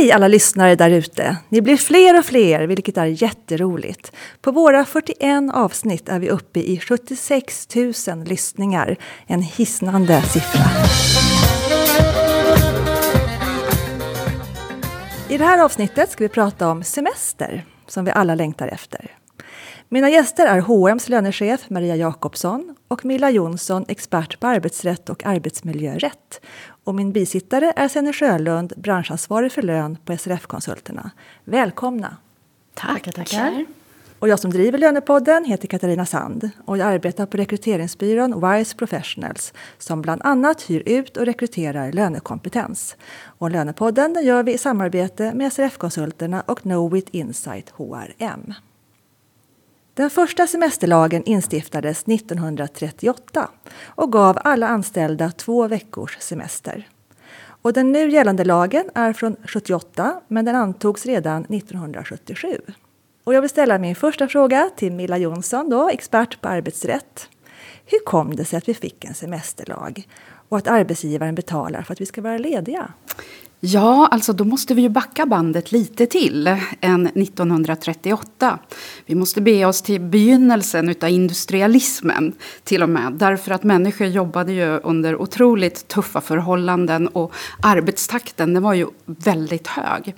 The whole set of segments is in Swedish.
Hej alla lyssnare där ute! Ni blir fler och fler, vilket är jätteroligt. På våra 41 avsnitt är vi uppe i 76 000 lyssningar. En hisnande siffra. I det här avsnittet ska vi prata om semester, som vi alla längtar efter. Mina gäster är H&M's lönechef Maria Jakobsson och Milla Jonsson, expert på arbetsrätt och arbetsmiljörätt. Och min bisittare är Senny Sjölund, branschansvarig för lön på SRF-konsulterna. Välkomna! Tackar, tackar. Och jag som driver Lönepodden heter Katarina Sand och jag arbetar på rekryteringsbyrån Wise Professionals som bland annat hyr ut och rekryterar lönekompetens. Och Lönepodden gör vi i samarbete med SRF-konsulterna och Knowit Insight HRM. Den första semesterlagen instiftades 1938 och gav alla anställda två veckors semester. Och den nu gällande lagen är från 78 men den antogs redan 1977. Och jag vill ställa min första fråga till Milla Jonsson, då, expert på arbetsrätt. Hur kom det sig att vi fick en semesterlag och att arbetsgivaren betalar för att vi ska vara lediga? Ja, alltså då måste vi ju backa bandet lite till än 1938. Vi måste be oss till begynnelsen av industrialismen till och med. Därför att människor jobbade ju under otroligt tuffa förhållanden och arbetstakten den var ju väldigt hög.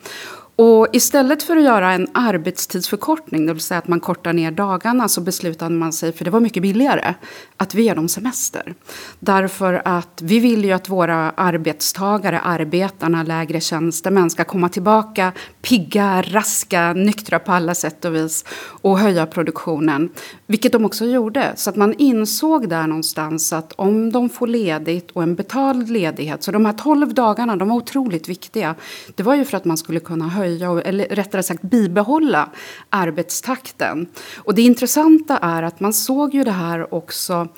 Och istället för att göra en arbetstidsförkortning, det vill säga att man kortar ner dagarna, så beslutade man sig, för det var mycket billigare, att vi ger dem semester. Därför att vi vill ju att våra arbetstagare, arbetarna, lägre tjänstemän ska komma tillbaka pigga, raska, nyktra på alla sätt och vis och höja produktionen. Vilket de också gjorde. Så att man insåg där någonstans att om de får ledigt och en betald ledighet, så de här tolv dagarna, de var otroligt viktiga. Det var ju för att man skulle kunna höja höja, eller rättare sagt bibehålla arbetstakten. Och det intressanta är att man såg ju det här också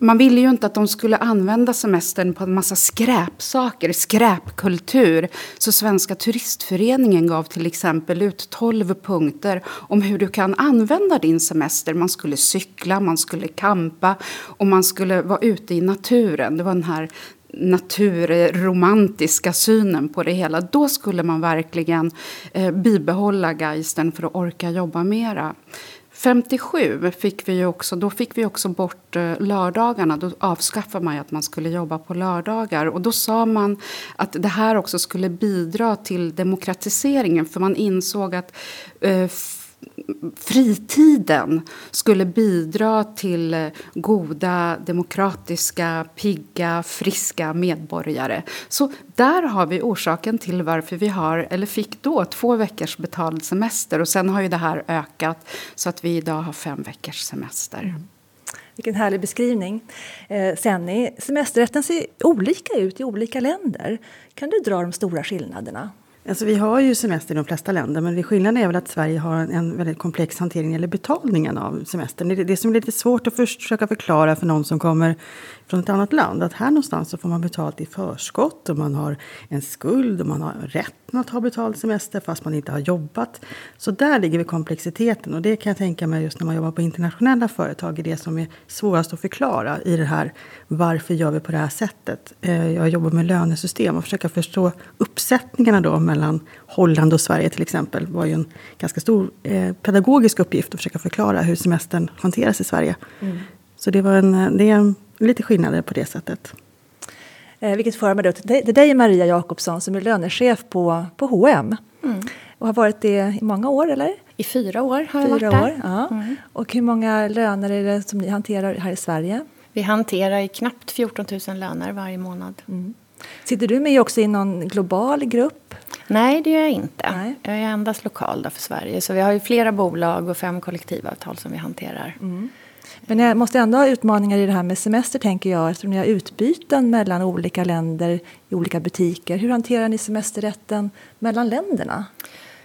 man ville ju inte att de skulle använda semestern på en massa skräpsaker, skräpkultur. Så Svenska turistföreningen gav till exempel ut 12 punkter om hur du kan använda din semester. Man skulle cykla, man skulle kampa och man skulle vara ute i naturen. Det var den här naturromantiska synen på det hela. Då skulle man verkligen eh, bibehålla geisten för att orka jobba mera. 57 fick vi också, då fick vi också bort eh, lördagarna. Då avskaffade man ju att man skulle jobba på lördagar. Och då sa man att det här också skulle bidra till demokratiseringen. För man insåg att eh, fritiden skulle bidra till goda, demokratiska, pigga, friska medborgare. Så där har vi orsaken till varför vi har, eller fick då, två veckors betald semester. Och sen har ju det här ökat så att vi idag har fem veckors semester. Mm. Vilken härlig beskrivning. Eh, Senni, semesterrätten ser olika ut i olika länder. Kan du dra de stora skillnaderna? Alltså vi har ju semester i de flesta länder men skillnaden är väl att Sverige har en väldigt komplex hantering eller betalningen av semestern. Det är det som är lite svårt att försöka förklara för någon som kommer från ett annat land. Att här någonstans så får man betalt i förskott och man har en skuld och man har rätt att ha betald semester fast man inte har jobbat. Så där ligger vi komplexiteten och det kan jag tänka mig just när man jobbar på internationella företag är det som är svårast att förklara i det här varför gör vi på det här sättet. Eh, jag jobbar med lönesystem och försöka förstå uppsättningarna då mellan Holland och Sverige till exempel var ju en ganska stor eh, pedagogisk uppgift att försöka förklara hur semestern hanteras i Sverige. Mm. Så det var en, det är lite skillnader på det sättet. Eh, vilket för mig då till dig Maria Jakobsson som är lönechef på, på H&M. Mm. Och har varit det i många år eller? I fyra år har fyra jag varit år, där. Ja. Mm. Och hur många löner är det som ni hanterar här i Sverige? Vi hanterar knappt 14 000 löner varje månad. Mm. Sitter du med också i någon global grupp? Nej, det gör jag inte. Nej. Jag är endast lokal för Sverige. Så vi har ju flera bolag och fem kollektivavtal som vi hanterar. Mm. Men jag måste ändå ha utmaningar i det här med semester tänker jag eftersom ni har utbyten mellan olika länder i olika butiker. Hur hanterar ni semesterrätten mellan länderna?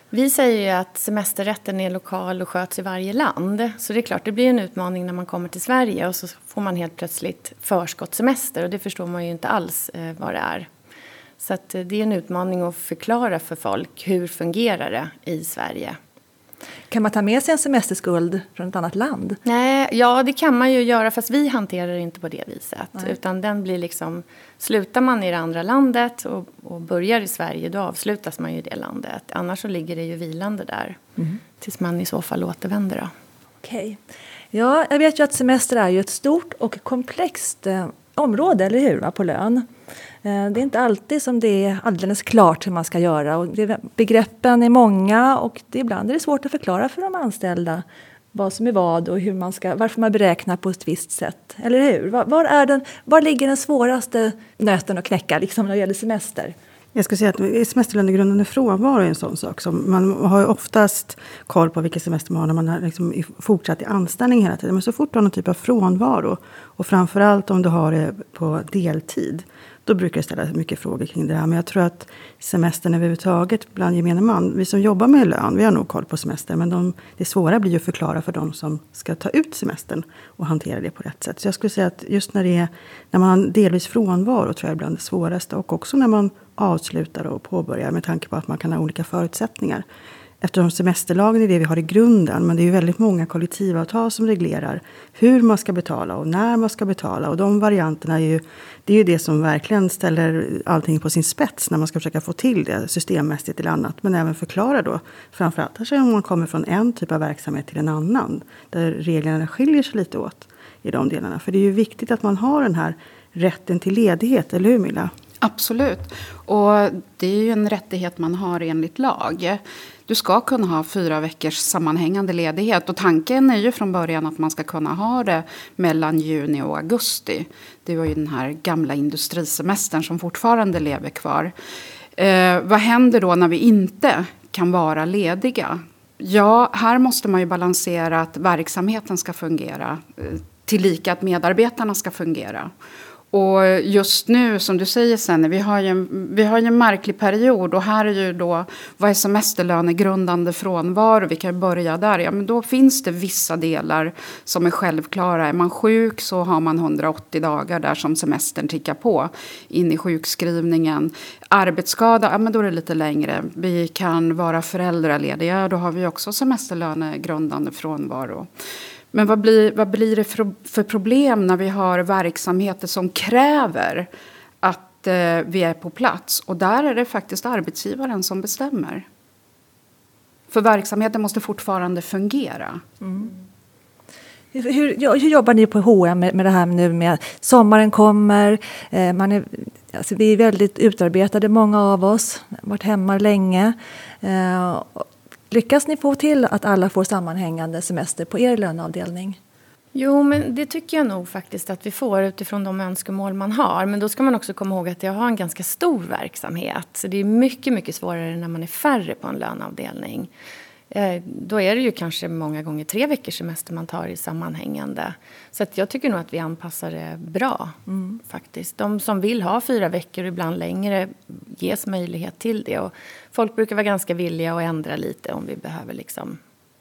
Vi säger ju att semesterrätten är lokal och sköts i varje land. Så det är klart, det blir en utmaning när man kommer till Sverige och så får man helt plötsligt förskottssemester och det förstår man ju inte alls eh, vad det är. Så att, eh, det är en utmaning att förklara för folk hur fungerar det i Sverige. Kan man ta med sig en semesterskuld från ett annat land? Nej, ja det kan man ju göra fast vi hanterar det inte på det viset. Nej. Utan den blir liksom, slutar man i det andra landet och, och, börjar i Sverige då avslutas man ju i det landet. Annars så ligger det ju vilande där mm. tills man i så fall återvänder. Då. Okej. Ja, jag vet ju att semester är ju ett stort och komplext eh, område, eller hur, på lön. Eh, det är inte alltid som det är alldeles klart hur man ska göra. Och det, begreppen är många och det, ibland är det svårt att förklara för de anställda vad som är vad och hur man ska, varför man beräknar på ett visst sätt. Eller hur? Var, var, är den, var ligger den svåraste nöten att knäcka liksom, när det gäller semester? Jag skulle säga att semesterlönegrundande frånvaro är en sån sak. Som man har ju oftast koll på vilken semester man har när man har liksom fortsatt i anställning hela tiden. Men så fort du har någon typ av frånvaro och framförallt om du har det på deltid då brukar det ställas mycket frågor kring det här. Men jag tror att semestern överhuvudtaget bland gemene man, vi som jobbar med lön, vi har nog koll på semester. Men de, det svåra blir ju att förklara för de som ska ta ut semestern och hantera det på rätt sätt. Så jag skulle säga att just när, det är, när man har delvis frånvaro tror jag är bland det svåraste. Och också när man avslutar och påbörjar med tanke på att man kan ha olika förutsättningar. Eftersom semesterlagen är det vi har i grunden. Men det är ju väldigt många kollektivavtal som reglerar hur man ska betala och när man ska betala. Och de varianterna är ju, det är ju det som verkligen ställer allting på sin spets när man ska försöka få till det systemmässigt eller annat. Men även förklara då, framförallt kanske om man kommer från en typ av verksamhet till en annan. Där reglerna skiljer sig lite åt i de delarna. För det är ju viktigt att man har den här rätten till ledighet, eller hur Milla? Absolut. Och det är ju en rättighet man har enligt lag. Du ska kunna ha fyra veckors sammanhängande ledighet. Och tanken är ju från början att man ska kunna ha det mellan juni och augusti. Det var ju den här gamla industrisemestern som fortfarande lever kvar. Eh, vad händer då när vi inte kan vara lediga? Ja, här måste man ju balansera att verksamheten ska fungera eh, tillika att medarbetarna ska fungera. Och just nu, som du säger Senne, vi har ju en, vi har ju en märklig period. Och här är ju då, vad är semesterlönegrundande frånvaro? Vi kan börja där. Ja, men då finns det vissa delar som är självklara. Är man sjuk så har man 180 dagar där som semestern tickar på in i sjukskrivningen. Arbetsskada, ja men då är det lite längre. Vi kan vara föräldralediga, då har vi också semesterlönegrundande frånvaro. Men vad blir, vad blir det för, för problem när vi har verksamheter som kräver att eh, vi är på plats? Och där är det faktiskt arbetsgivaren som bestämmer. För verksamheten måste fortfarande fungera. Mm. Hur, hur, hur, jobbar ni på H&M med, med det här nu med sommaren kommer, eh, man är, alltså vi är väldigt utarbetade många av oss, varit hemma länge. Eh, Lyckas ni få till att alla får sammanhängande semester på er löneavdelning? Jo, men det tycker jag nog faktiskt att vi får utifrån de önskemål man har. Men då ska man också komma ihåg att jag har en ganska stor verksamhet. Så det är mycket, mycket svårare när man är färre på en löneavdelning. Eh, då är det ju kanske många gånger tre veckors semester man tar i sammanhängande. Så jag tycker nog att vi anpassar det bra. Mm. faktiskt. De som vill ha fyra veckor, ibland längre, ges möjlighet till det. Och folk brukar vara ganska villiga att ändra lite om vi behöver liksom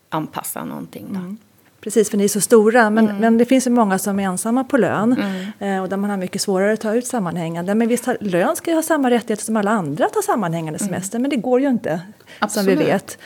anpassa någonting. Mm. Precis, för ni är så stora. Men, mm. men det finns ju många som är ensamma på lön mm. eh, och där man har mycket svårare att ta ut sammanhängande. Men visst, lön ska ju ha samma rättigheter som alla andra att ha sammanhängande mm. semester, men det går ju inte Absolut. som vi vet.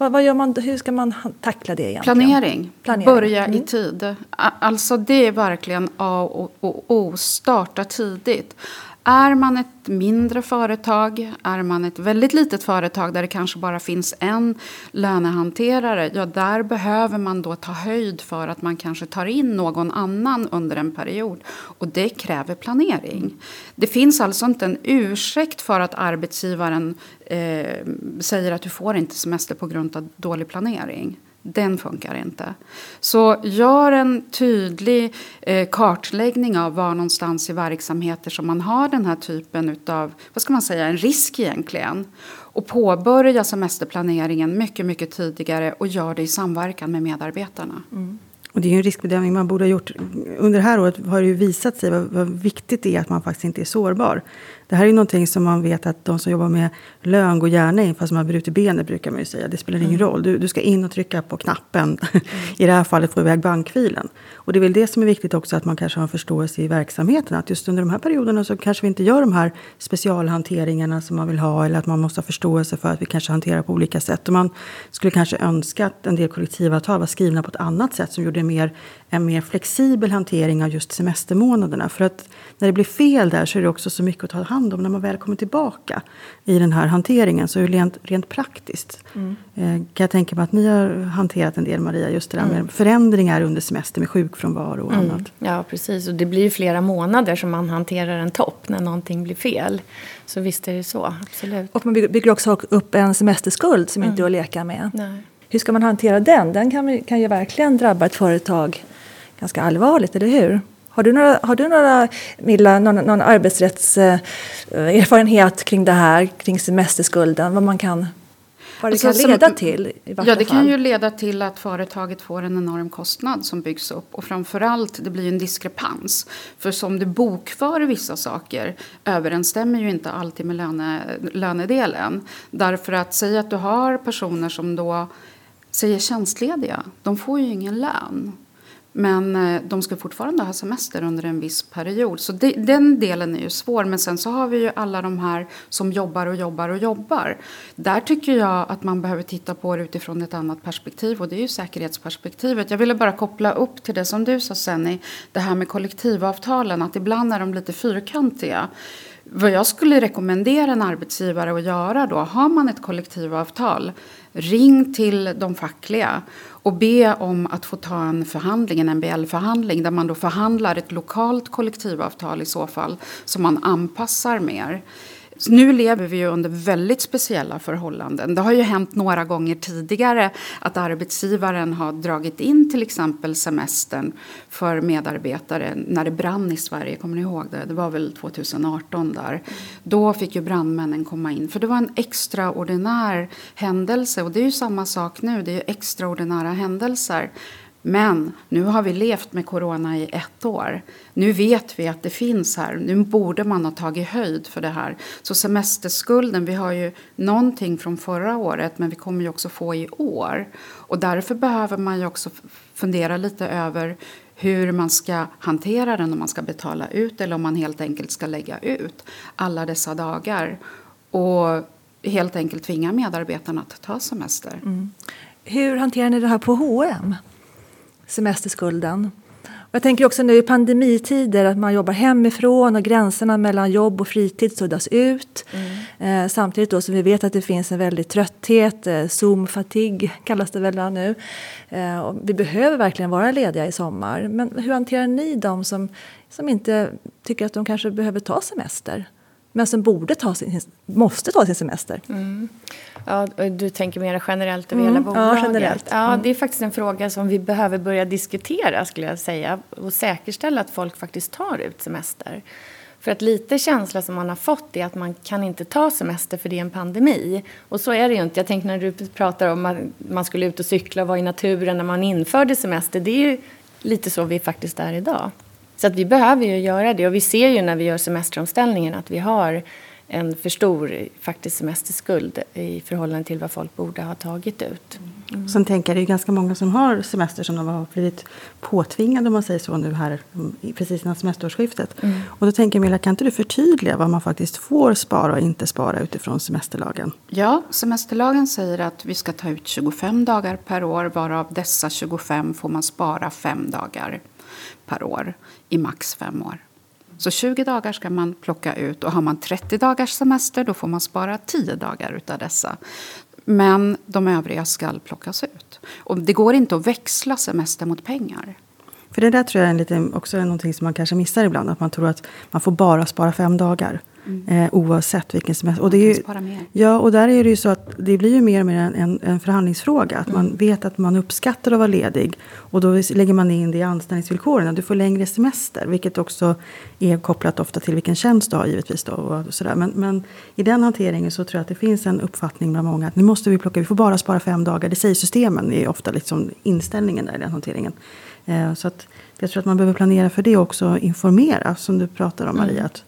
Vad, vad, gör man, hur ska man tackla det egentligen? Planering. Planering. Börja mm. i tid. Alltså det är verkligen A och O. Starta tidigt. Är man ett mindre företag, är man ett väldigt litet företag där det kanske bara finns en lönehanterare, ja där behöver man då ta höjd för att man kanske tar in någon annan under en period. Och det kräver planering. Det finns alltså inte en ursäkt för att arbetsgivaren eh, säger att du får inte semester på grund av dålig planering. Den funkar inte. Så gör en tydlig eh, kartläggning av var någonstans i verksamheter som man har den här typen av, vad ska man säga, en risk egentligen. Och påbörja semesterplaneringen mycket, mycket tidigare och gör det i samverkan med medarbetarna. Mm. Och det är ju en riskbedömning man borde ha gjort. Under det här året har det ju visat sig vad, vad viktigt det är att man faktiskt inte är sårbar. Det här är någonting som man vet att de som jobbar med lön går gärna in fast man har brutit benet brukar man ju säga. Det spelar ingen mm. roll. Du, du ska in och trycka på knappen. Mm. I det här fallet få iväg bankfilen. Och det är väl det som är viktigt också att man kanske har en förståelse i verksamheten. Att just under de här perioderna så kanske vi inte gör de här specialhanteringarna som man vill ha. Eller att man måste ha förståelse för att vi kanske hanterar på olika sätt. Och man skulle kanske önska att en del kollektivavtal var skrivna på ett annat sätt som gjorde mer, en mer flexibel hantering av just semestermånaderna. För att när det blir fel där så är det också så mycket att ta hand om när man väl kommer tillbaka i den här hanteringen. Så rent, rent praktiskt mm. eh, kan jag tänka mig att ni har hanterat en del Maria, just det där mm. med förändringar under semester med sjukfrånvaro och mm. annat. Ja precis, och det blir ju flera månader som man hanterar en topp när någonting blir fel. Så visst är det så, absolut. Och man bygger också upp en semesterskuld som inte är att leka med. Nej. Hur ska man hantera den? Den kan, kan ju verkligen drabba ett företag ganska allvarligt, eller hur? Har du några, har du några Milla, någon, någon arbetsrättserfarenhet kring det här, kring semesterskulden? Vad man kan vad det alltså, kan leda som, till? ja, det fall. kan ju leda till att företaget får en enorm kostnad som byggs upp. Och framförallt, det blir en diskrepans. För som du bokför vissa saker överensstämmer ju inte alltid med löne, lönedelen. Därför att säga att du har personer som då säger tjänstlediga, de får ju ingen lön. Men eh, de ska fortfarande ha semester under en viss period. Så det, den delen är ju svår. Men sen så har vi ju alla de här som jobbar och jobbar och jobbar. Där tycker jag att man behöver titta på det utifrån ett annat perspektiv. Och det är ju säkerhetsperspektivet. Jag ville bara koppla upp till det som du sa Senni. Det här med kollektivavtalen. Att ibland är de lite fyrkantiga. Vad jag skulle rekommendera en arbetsgivare att göra då. Har man ett kollektivavtal. Ring till de fackliga och be om att få ta en förhandling, en MBL-förhandling där man då förhandlar ett lokalt kollektivavtal i så fall som man anpassar mer. Så nu lever vi ju under väldigt speciella förhållanden. Det har ju hänt några gånger tidigare att arbetsgivaren har dragit in till exempel semestern för medarbetare när det brann i Sverige. Kommer ni ihåg det? Det var väl 2018 där. Då fick ju brandmännen komma in för det var en extraordinär händelse och det är ju samma sak nu. Det är ju extraordinära händelser. Men nu har vi levt med corona i ett år. Nu vet vi att det finns här. Nu borde man ha tagit höjd för det här. Så semesterskulden, vi har ju någonting från förra året men vi kommer ju också få i år. Och därför behöver man ju också fundera lite över hur man ska hantera den om man ska betala ut eller om man helt enkelt ska lägga ut alla dessa dagar. Och helt enkelt tvinga medarbetarna att ta semester. Mm. Hur hanterar ni det här på H&M? Semesterskulden. Jag tänker också nu i pandemitider att man jobbar hemifrån och gränserna mellan jobb och fritid suddas ut. Mm. Eh, samtidigt då som vi vet att det finns en väldig trötthet, eh, zoom-fatig kallas det väl nu. Eh, vi behöver verkligen vara lediga i sommar. Men hur hanterar ni de som, som inte tycker att de kanske behöver ta semester? men som borde ta sin, måste ta sin semester. Mm. Ja, du tänker mer generellt över mm. hela bolaget? Ja, generellt. Ja, mm. det är faktiskt en fråga som vi behöver börja diskutera skulle jag säga och säkerställa att folk faktiskt tar ut semester. För att lite känsla som man har fått är att man kan inte ta semester för det är en pandemi. Och så är det ju inte. Jag tänker när du pratar om att man skulle ut och cykla och vara i naturen när man införde semester. Det är ju lite så vi faktiskt är idag. Så att vi behöver ju göra det och vi ser ju när vi gör semesteromställningen att vi har en för stor faktiskt semesterskuld i förhållande till vad folk borde ha tagit ut. Mm. Sen tänker jag, det är ganska många som har semester som de har blivit påtvingade om man säger så nu här precis innan semesterårsskiftet. Mm. Och då tänker jag Milla, kan inte du förtydliga vad man faktiskt får spara och inte spara utifrån semesterlagen? Ja, semesterlagen säger att vi ska ta ut 25 dagar per år varav dessa 25 får man spara fem dagar per år i max fem år. Så 20 dagar ska man plocka ut och har man 30 dagars semester då får man spara 10 dagar utav dessa. Men de övriga ska plockas ut. Och det går inte att växla semester mot pengar. För det där tror jag är lite, också är någonting som man kanske missar ibland. Att man tror att man får bara spara fem dagar. Mm. Eh, oavsett vilken semester. Och, det är ju, ja, och där är det ju så att det blir ju mer och mer en, en, en förhandlingsfråga. Att mm. man vet att man uppskattar att vara ledig. Och då lägger man in det i anställningsvillkoren. Du får längre semester. Vilket också är kopplat ofta till vilken tjänst du har givetvis. Då, och sådär. Men, men i den hanteringen så tror jag att det finns en uppfattning bland många. Att nu måste vi plocka, vi får bara spara fem dagar. Det säger systemen. Det är ofta liksom inställningen där i den hanteringen. Eh, så att jag tror att man behöver planera för det och också informera. Som du pratar om Maria. Mm. Att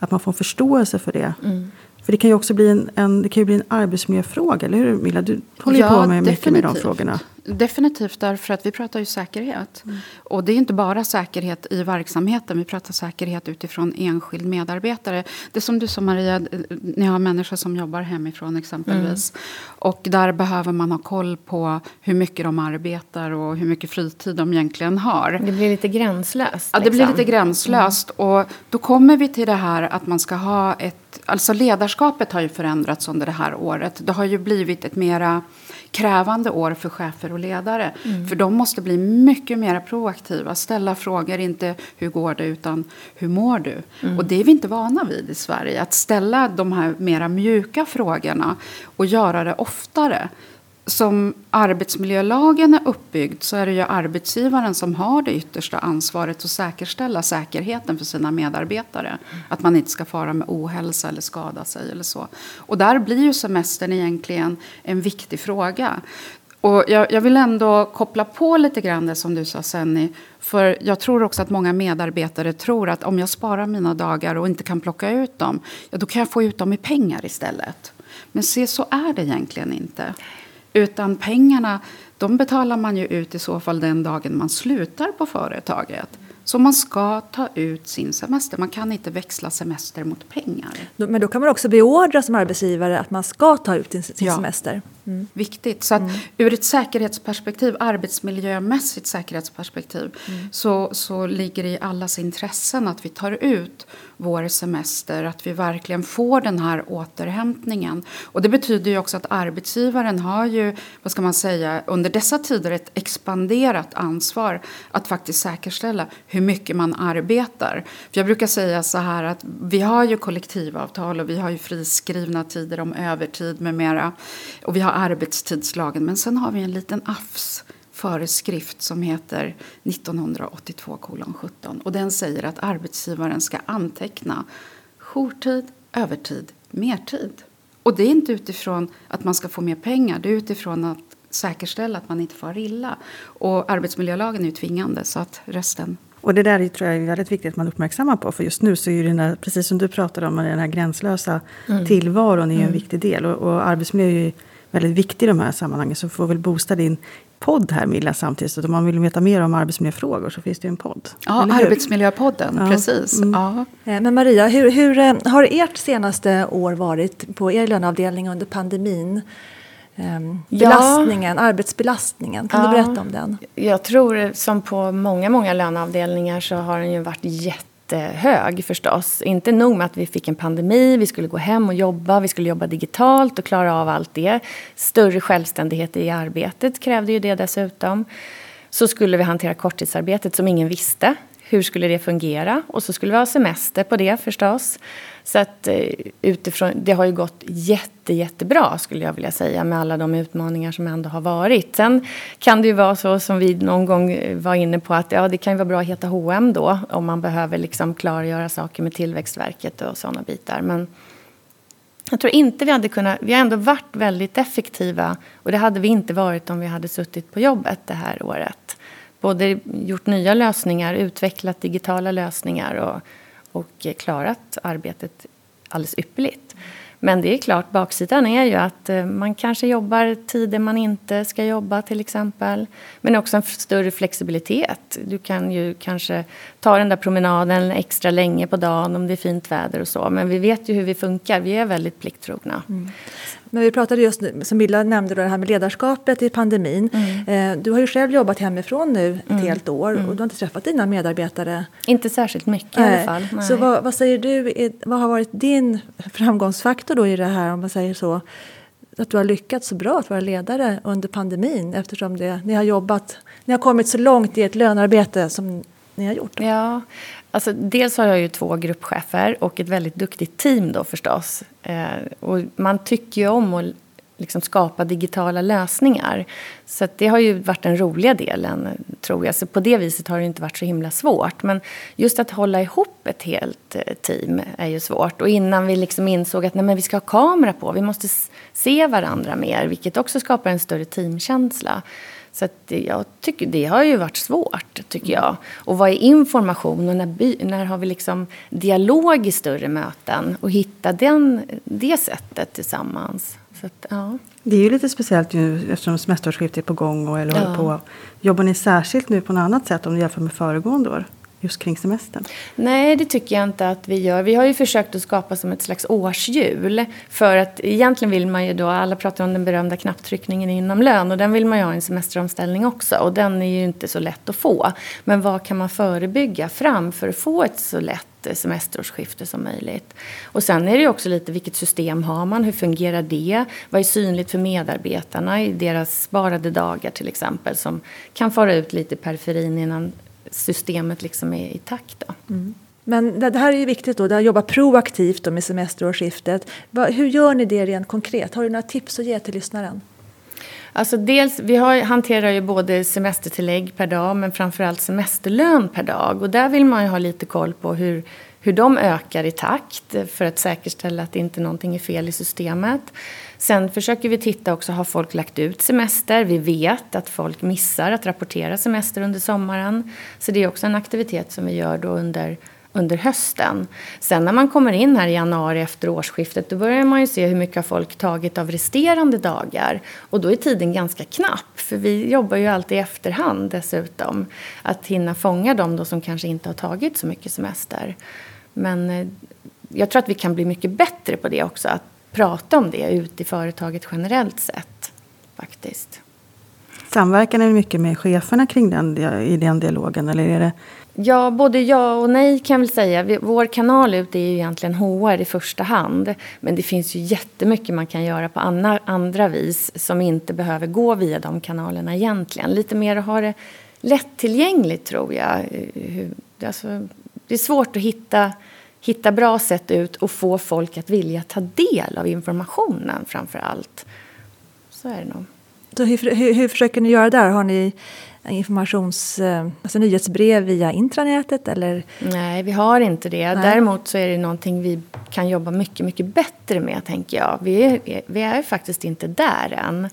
att man får förståelse för det. Mm. För det kan ju också bli en, en, det kan ju bli en arbetsmiljöfråga, eller hur Milla? Du håller ju Ja, på med mycket med de definitivt. frågorna. Definitivt, därför att vi pratar ju säkerhet. Och det är inte bara säkerhet i verksamheten, vi pratar säkerhet utifrån enskild medarbetare. Det som du sa Maria, ni har människor som jobbar hemifrån exempelvis. Och där behöver man ha koll på hur mycket de arbetar och hur mycket fritid de egentligen har. Det blir lite gränslöst. Ja, det blir liksom. lite gränslöst. Och då kommer vi till det här att man ska ha ett... Alltså ledarskapet har ju förändrats under det här året. Det har ju blivit ett mera krävande år för chefer och ledare. För de måste bli mycket mer proaktiva. Ställa frågor, inte hur går det, utan hur mår du? Och det är vi inte vana vid i Sverige. Att ställa de här mera mjuka frågorna och göra det oftare som arbetsmiljölagen är uppbyggd så är det ju arbetsgivaren som har det yttersta ansvaret att säkerställa säkerheten för sina medarbetare. Att man inte ska fara med ohälsa eller skada sig eller så. Och där blir ju semestern egentligen en viktig fråga. Och jag, jag vill ändå koppla på lite grann det som du sa Senni. För jag tror också att många medarbetare tror att om jag sparar mina dagar och inte kan plocka ut dem, ja då kan jag få ut dem i pengar istället. Men se, så är det egentligen inte. Utan pengarna, de betalar man ju ut i så fall den dagen man slutar på företaget. Så man ska ta ut sin semester. Man kan inte växla semester mot pengar. Men då kan man också beordra som arbetsgivare att man ska ta ut sin, sin Ja. semester. Viktigt. Så att ur ett säkerhetsperspektiv, arbetsmiljömässigt säkerhetsperspektiv, så, så ligger det i allas intressen att vi tar ut vår semester, att vi verkligen får den här återhämtningen. Och det betyder ju också att arbetsgivaren har ju, vad ska man säga, under dessa tider ett expanderat ansvar att faktiskt säkerställa hur mycket man arbetar. För jag brukar säga så här att vi har ju kollektivavtal och vi har ju friskrivna tider om övertid med mera. Och vi har arbetstidslagen, men sen har vi en liten AFS föreskrift som heter 1982:17 och den säger att arbetsgivaren ska anteckna jourtid, övertid, mertid. Och det är inte utifrån att man ska få mer pengar, det är utifrån att säkerställa att man inte far illa. Och arbetsmiljölagen är ju tvingande så att resten Och det där är, tror jag är väldigt viktigt att man uppmärksammar på. För just nu så är den där, precis som du pratade om, den här gränslösa tillvaron är ju en viktig del. Och, och arbetsmiljö är ju väldigt viktig i de här sammanhangen. Så får väl boosta din podd här Milla samtidigt. Så om man vill veta mer om arbetsmiljöfrågor så finns det ju en podd. Ja? Arbetsmiljöpodden, Ja, precis. mm. Ja. Eh, Men Maria, hur, hur eh, har ert senaste år varit på er löneavdelning under pandemin? Ehm, Ja. Belastningen, arbetsbelastningen, kan Ja. du berätta om den? Jag tror som på många, många löneavdelningar så har den ju varit jättehög förstås. Inte nog med att vi fick en pandemi, vi skulle gå hem och jobba, vi skulle jobba digitalt och klara av allt det. Större självständighet i arbetet krävde ju det dessutom. Så skulle vi hantera korttidsarbetet som ingen visste. Hur skulle det fungera? Och så skulle vi ha semester på det förstås. Så att eh, utifrån, det har ju gått jätte, jättebra skulle jag vilja säga med alla de utmaningar som ändå har varit. Sen kan det ju vara så som vi någon gång eh, var inne på att ja, det kan ju vara bra att heta H&M då om man behöver liksom klargöra saker med Tillväxtverket och sådana bitar. Men jag tror inte vi hade kunnat, vi har ändå varit väldigt effektiva och det hade vi inte varit om vi hade suttit på jobbet det här året. Både gjort nya lösningar, utvecklat digitala lösningar och, och klarat arbetet alldeles ypperligt. Men det är klart, baksidan är ju att eh, man kanske jobbar tider man inte ska jobba till exempel. Men också en större flexibilitet. Du kan ju kanske ta den där promenaden extra länge på dagen om det är fint väder och så. Men vi vet ju hur vi funkar, vi är väldigt plikttrogna. Mm. Men vi pratade just, nu, som Milla nämnde, då, det här med ledarskapet i pandemin. Mm. Eh, Du har ju själv jobbat hemifrån nu ett helt år och du har inte träffat dina medarbetare. Inte särskilt mycket i alla Nej. fall. Nej. Så vad, vad säger du, vad har varit din framgångsfaktor då i det här, om man säger så? Att du har lyckats så bra att vara ledare under pandemin eftersom det, ni har jobbat, ni har kommit så långt i ett lönearbete som ni har gjort. Ja, alltså dels har jag ju två gruppchefer och ett väldigt duktigt team då förstås. Eh, och man tycker ju om att liksom skapa digitala lösningar. Så det har ju varit den roliga delen, tror jag. Så på det viset har det inte varit så himla svårt. Men just att hålla ihop ett helt eh, team är ju svårt. Och innan vi liksom insåg att nej, men vi ska ha kamera på, vi måste se varandra mer, vilket också skapar en större teamkänsla. Så det, jag tycker, det har ju varit svårt, tycker jag. Och vad är information och när, by, när har vi liksom dialog i större möten? Och hitta den, det sättet tillsammans. Så att, ja. Det är ju lite speciellt nu eftersom semesterskiftet är på gång och eller ja. håller på. Jobbar ni särskilt nu på något annat sätt om du jämför med föregående år? Just kring semestern? Nej, det tycker jag inte att vi gör. Vi har ju försökt att skapa som ett slags årshjul. För att egentligen vill man ju då, alla pratar om den berömda knapptryckningen inom lön och den vill man ju ha i en semesteromställning också. Och den är ju inte så lätt att få. Men vad kan man förebygga fram för att få ett så lätt semesterårsskifte som möjligt. Och sen är det ju också lite vilket system har man, hur fungerar det? Vad är synligt för medarbetarna i deras sparade dagar till exempel som kan fara ut lite i periferin innan systemet liksom är i takt. Då. Mm. Men det, här är ju viktigt då, att jobba proaktivt då med semesterårsskiftet. Hur gör ni det rent konkret? Har du några tips att ge till lyssnaren? Alltså dels, vi har, hanterar ju både semestertillägg per dag men framförallt semesterlön per dag. Och där vill man ju ha lite koll på hur, hur de ökar i takt för att säkerställa att inte någonting är fel i systemet. Sen försöker vi titta också, har folk lagt ut semester? Vi vet att folk missar att rapportera semester under sommaren. Så det är också en aktivitet som vi gör då under under hösten. Sen när man kommer in här i januari efter årsskiftet då börjar man ju se hur mycket har folk tagit av resterande dagar. Och då är tiden ganska knapp för vi jobbar ju alltid i efterhand dessutom. Att hinna fånga dem då som kanske inte har tagit så mycket semester. Men eh, jag tror att vi kan bli mycket bättre på det också. Att prata om det ute i företaget generellt sett. Faktiskt. Samverkar ni mycket med cheferna kring den, i den dialogen? Eller är det... Ja, både ja och nej kan jag väl säga. Vår kanal ut är ju egentligen HR i första hand. Men det finns ju jättemycket man kan göra på andra, andra vis som inte behöver gå via de kanalerna egentligen. Lite mer att ha det lättillgängligt tror jag. Alltså, det är svårt att hitta hitta bra sätt ut och få folk att vilja ta del av informationen framför allt. Så är det nog. Så hur, hur, hur försöker ni göra där? Har ni informations, eh, alltså nyhetsbrev via intranätet? Eller? Nej, vi har inte det. Nej. Däremot så är det någonting vi kan jobba mycket, mycket bättre med, tänker jag. Vi är, vi är faktiskt inte där än.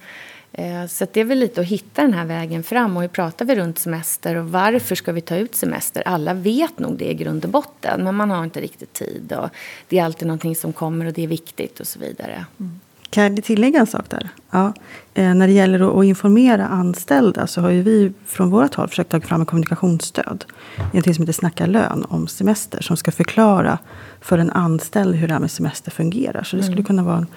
Eh, så det är väl lite att hitta den här vägen fram. Och hur pratar vi runt semester och varför ska vi ta ut semester? Alla vet nog det i grund och botten, men man har inte riktigt tid. Och det är alltid någonting som kommer och det är viktigt och så vidare. Mm. Kan jag tillägga en sak där? Ja. Eh, när det gäller att informera anställda så har ju vi från vårt håll försökt ta fram en kommunikationsstöd. Någonting som heter Snacka lön om semester som ska förklara för en anställd hur det här med semester fungerar. Så det skulle mm. kunna vara en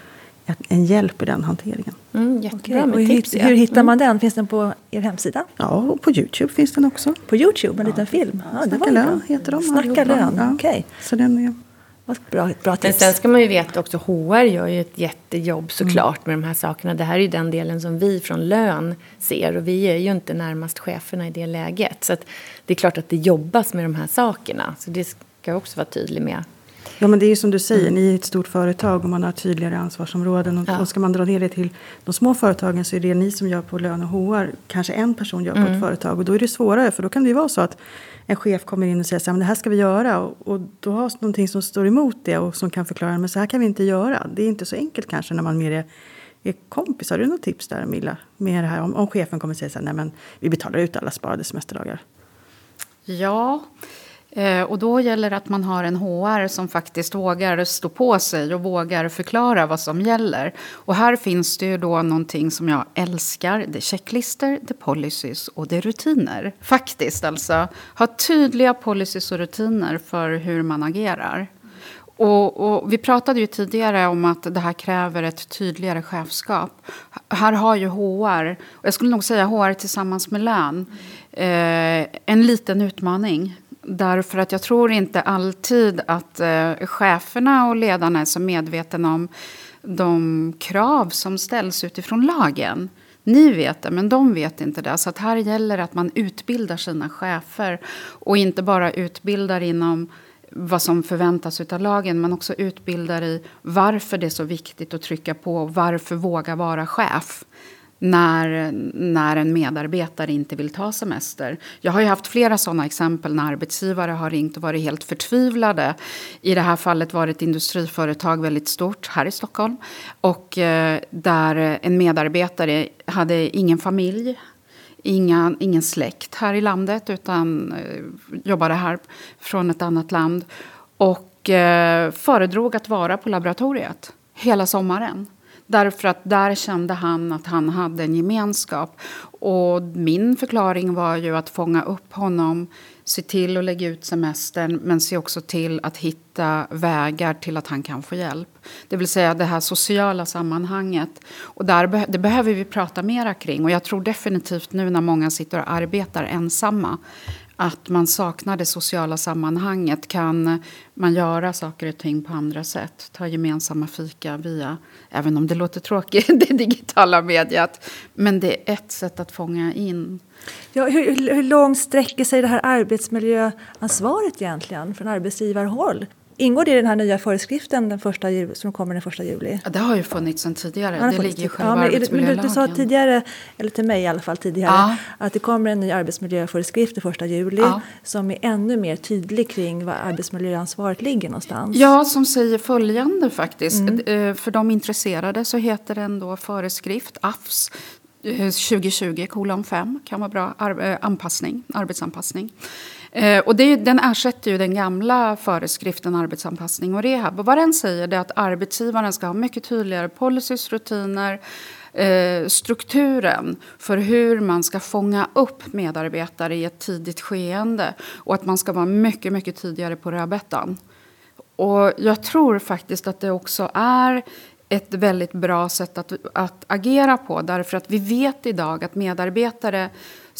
en hjälp i den hanteringen. Mm, jättebra med tips. Hur, hur hittar man den? Finns den på er hemsida? Ja, och på Youtube finns den också. På Youtube, en liten film? Ja, Snacka lön heter de. Snacka lön, ja. okej. Okay. Så den är... Bra, bra tips. Men sen ska man ju veta också, HR gör ju ett jättejobb såklart mm. med de här sakerna. Det här är ju den delen som vi från lön ser och vi är ju inte närmast cheferna i det läget. Så det är klart att det jobbas med de här sakerna. Så det ska jag också vara tydlig med. Ja, men det är ju som du säger, mm. ni är ett stort företag och man har tydligare ansvarsområden. Och, ja. och ska man dra ner det till de små företagen så är det ni som gör på lön och HR, kanske en person gör på mm. ett företag. Och då är det svårare, för då kan det ju vara så att en chef kommer in och säger så här, men det här ska vi göra. Och, och då har någonting som står emot det och som kan förklara, men så här kan vi inte göra. Det är inte så enkelt kanske när man mer är är kompis. Har du något tips där Milla? Med det här, om, om chefen kommer säga så här, nej men vi betalar ut alla sparade semesterdagar. Ja, Eh, och då gäller det att man har en HR som faktiskt vågar stå på sig och vågar förklara vad som gäller. Och här finns det ju då någonting som jag älskar. Det är checklister, det är policies och det är rutiner. Faktiskt alltså. Ha tydliga policies och rutiner för hur man agerar. Och, och, vi pratade ju tidigare om att det här kräver ett tydligare chefskap. Här har ju HR, och jag skulle nog säga HR tillsammans med lön, eh, en liten utmaning. Därför att jag tror inte alltid att eh, cheferna och ledarna är så medvetna om de krav som ställs utifrån lagen. Ni vet det, men de vet inte det. Så att här gäller det att man utbildar sina chefer och inte bara utbildar inom vad som förväntas av lagen men också utbildar i varför det är så viktigt att trycka på och varför våga vara chef när, när en medarbetare inte vill ta semester. Jag har ju haft flera sådana exempel när arbetsgivare har ringt och varit helt förtvivlade. I det här fallet var det ett industriföretag väldigt stort här i Stockholm. Och eh, där en medarbetare hade ingen familj, inga, ingen släkt här i landet utan eh, jobbade här från ett annat land. Och eh, föredrog att vara på laboratoriet hela sommaren. Därför att där kände han att han hade en gemenskap. Och min förklaring var ju att fånga upp honom, se till att lägga ut semestern men se också till att hitta vägar till att han kan få hjälp. Det vill säga det här sociala sammanhanget. Och där, det behöver vi prata mera kring. Och jag tror definitivt nu när många sitter och arbetar ensamma att man saknar det sociala sammanhanget. Kan man göra saker och ting på andra sätt? Ta gemensamma fika via, även om det låter tråkigt, det digitala mediet. Men det är ett sätt att fånga in. Ja, hur, hur långt sträcker sig det här arbetsmiljöansvaret egentligen från arbetsgivarhåll? Ingår det i den här nya föreskriften den första juli, som kommer den första juli? Ja, det har ju funnits sedan tidigare. Ja, det, det ligger i själva ja, men, arbetsmiljölagen. Men du sa tidigare, eller till mig i alla fall tidigare, ja. att det kommer en ny arbetsmiljöföreskrift den första juli ja. som är ännu mer tydlig kring var arbetsmiljöansvaret ligger någonstans. Ja, som säger följande faktiskt. Mm. Eh, för de intresserade så heter den då föreskrift, AFS 2020 kolon 5 kan vara bra ar- eh, anpassning, arbetsanpassning. Eh, och det, den ersätter ju den gamla föreskriften arbetsanpassning och rehab. Och vad den säger är att arbetsgivaren ska ha mycket tydligare policies, rutiner, eh, strukturen för hur man ska fånga upp medarbetare i ett tidigt skeende. Och att man ska vara mycket, mycket tidigare på rödbetan. Och jag tror faktiskt att det också är ett väldigt bra sätt att, att agera på. Därför att vi vet idag att medarbetare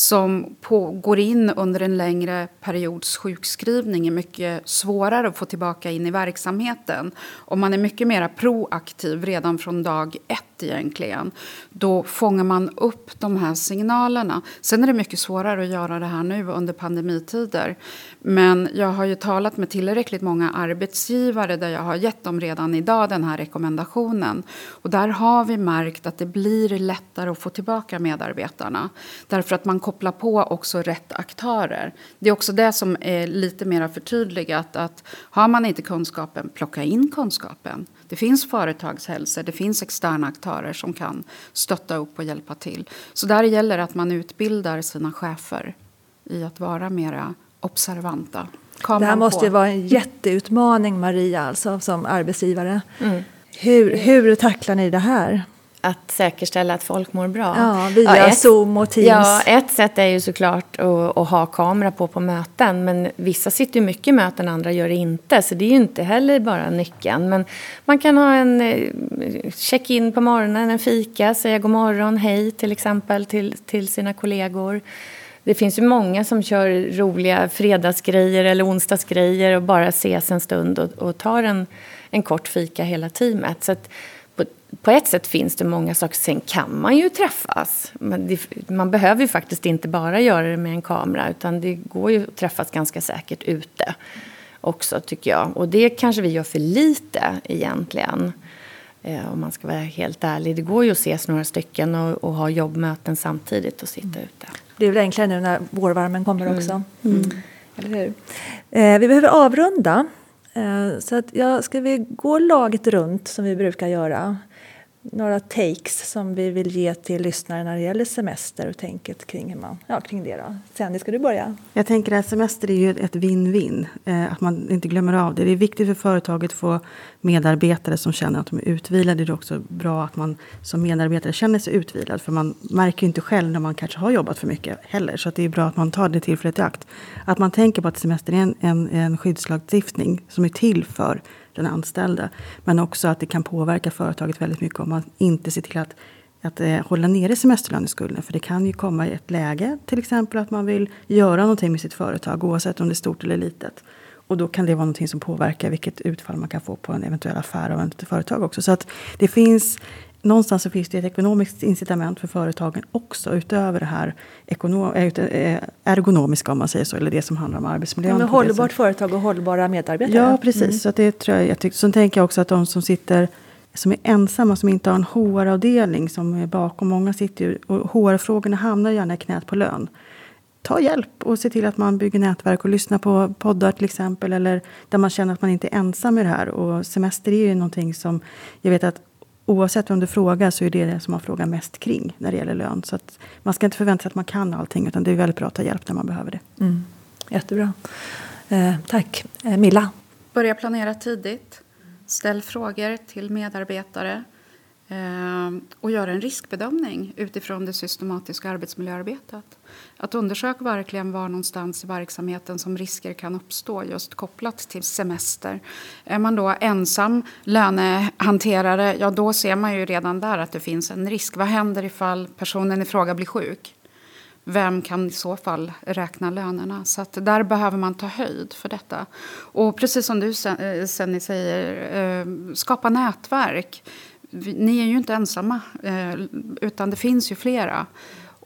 som på, går in under en längre periods sjukskrivning är mycket svårare att få tillbaka in i verksamheten. Om man är mycket mer proaktiv redan från dag ett egentligen, då fångar man upp de här signalerna. Sen är det mycket svårare att göra det här nu under pandemitider. Men jag har ju talat med tillräckligt många arbetsgivare där jag har gett dem redan idag den här rekommendationen. Och där har vi märkt att det blir lättare att få tillbaka medarbetarna. Därför att man kopplar på också rätt aktörer. Det är också det som är lite mer förtydligat. Att har man inte kunskapen, plocka in kunskapen. Det finns företagshälsor, det finns externa aktörer som kan stötta upp och hjälpa till. Så där gäller det att man utbildar sina chefer i att vara mera observanta. Kameran det här måste ju vara en jätteutmaning, Maria, alltså, som arbetsgivare. Mm. Hur, hur tacklar ni det här? Att säkerställa att folk mår bra. Ja, via ja, ett, Zoom och Teams. Ja, ett sätt är ju såklart att, att, ha kamera på på möten. Men vissa sitter ju mycket i möten, andra gör det inte. Så det är ju inte heller bara nyckeln. Men man kan ha en eh, check-in på morgonen, en fika, säga god morgon, hej till exempel till, till sina kollegor. Det finns ju många som kör roliga fredagsgrejer eller onsdagsgrejer och bara ses en stund och, och tar en, en kort fika hela teamet. Så att, på ett sätt finns det många saker. Sen kan man ju träffas. Det, man behöver ju faktiskt inte bara göra det med en kamera utan det går ju att träffas ganska säkert ute också tycker jag. Och det kanske vi gör för lite egentligen. Eh, om man ska vara helt ärlig. Det går ju att ses några stycken och, och ha jobbmöten samtidigt och sitta mm. ute. Det är väl enklare nu när vårvärmen kommer mm. också. Mm. Eller hur? Eh, vi behöver avrunda. Eh, så att, ja, ska vi gå laget runt som vi brukar göra? Några takes som vi vill ge till lyssnare när det gäller semester och tänket kring, hur man, ja, kring det. Då. Sandy, ska du börja? Jag tänker att semester är ju ett win-win. Eh, att man inte glömmer av det. Det är viktigt för företaget att få medarbetare som känner att de är utvilade. Det är också bra att man som medarbetare känner sig utvilad. För man märker ju inte själv när man kanske har jobbat för mycket heller. Så det är bra att man tar det tillfället i akt. Att man tänker på att semester är en, en, en skyddslagstiftning som är till för den anställda. Men också att det kan påverka företaget väldigt mycket om man inte ser till att, att eh, hålla nere semesterlöneskulden. För det kan ju komma i ett läge, till exempel att man vill göra någonting med sitt företag oavsett om det är stort eller litet. Och då kan det vara någonting som påverkar vilket utfall man kan få på en eventuell affär av ett företag också. Så att det finns någonstans så finns det ett ekonomiskt incitament för företagen också utöver det här ergonomiska om man säger så, eller det som handlar om arbetsmiljön. Ja, hållbart företag och hållbara medarbetare. Ja, precis. Mm. Så det tror jag, jag tycker, så tänker jag också att de som sitter som är ensamma, som inte har en HR-avdelning som är bakom. Många sitter ju, och HR-frågorna hamnar gärna i knät på lön. Ta hjälp och se till att man bygger nätverk och lyssnar på poddar till exempel. Eller där man känner att man inte är ensam med det här. Och semester är ju någonting som jag vet att oavsett vem du frågar så är det det som man frågar mest kring när det gäller lön. Så att man ska inte förvänta sig att man kan allting utan det är väldigt bra att ta hjälp när man behöver det. Mm. Jättebra. Eh, tack. Eh, Milla? Börja planera tidigt. Ställ frågor till medarbetare eh, och gör en riskbedömning utifrån det systematiska arbetsmiljöarbetet. Att undersöka verkligen var någonstans i verksamheten som risker kan uppstå just kopplat till semester. Är man då ensam lönehanterare, ja då ser man ju redan där att det finns en risk. Vad händer ifall personen i fråga blir sjuk? vem kan i så fall räkna lönerna? Så att där behöver man ta höjd för detta. Och precis som du eh, Senni säger, eh, skapa nätverk. Ni är ju inte ensamma, eh, utan det finns ju flera.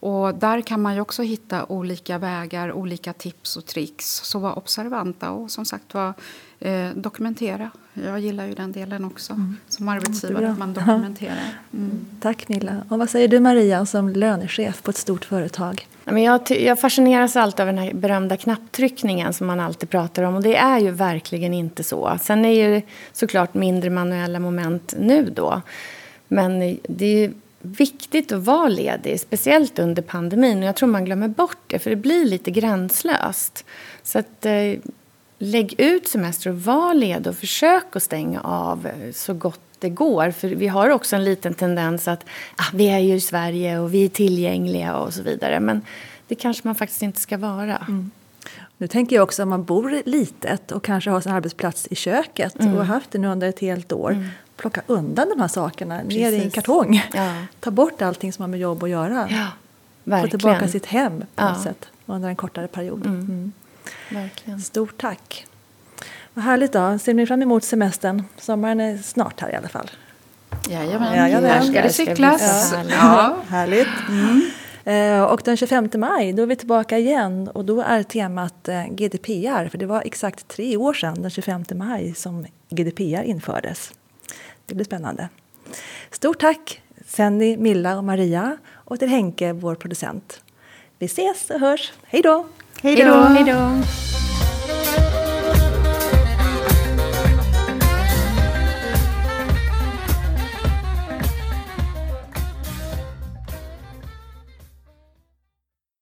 Och där kan man ju också hitta olika vägar, olika tips och tricks. Så var observanta och som sagt var eh, dokumentera. Jag gillar ju den delen också mm. som arbetsgivare, att man dokumenterar. Mm. Tack Milla. Och vad säger du Maria som lönechef på ett stort företag? jag, jag fascineras alltid av den här berömda knapptryckningen som man alltid pratar om. Och det är ju verkligen inte så. Sen är det såklart mindre manuella moment nu då. Men det är viktigt att vara ledig, speciellt under pandemin. Och jag tror man glömmer bort det, för det blir lite gränslöst. Så att, eh, lägg ut semester och var ledig och försök att stänga av så gott det går. För vi har också en liten tendens att ah, vi är ju i Sverige och vi är tillgängliga och så vidare. Men det kanske man faktiskt inte ska vara. Mm. Nu tänker jag också om man bor litet och kanske har sin arbetsplats i köket mm. och har haft det nu under ett helt år. Mm. Plocka undan de här sakerna Precis. ner i en kartong. Ja. Ta bort allting som har med jobb att göra. Ja, verkligen. Få tillbaka sitt hem på ja. något sätt under en kortare period. Mm. mm. Verkligen. Stort tack. Vad härligt då. Ser ni fram emot semestern? Sommaren är snart här i alla fall. Jajamän, Jajamän. här ska det cyklas. Ja. ja. Härligt. Mm. Eh, och den 25 maj då är vi tillbaka igen och då är temat eh, GDPR. För det var exakt tre år sedan, den 25 maj, som GDPR infördes. Det blir spännande. Stort tack Senny, Milla och Maria och till Henke, vår producent. Vi ses och hörs. Hej då! Hej då!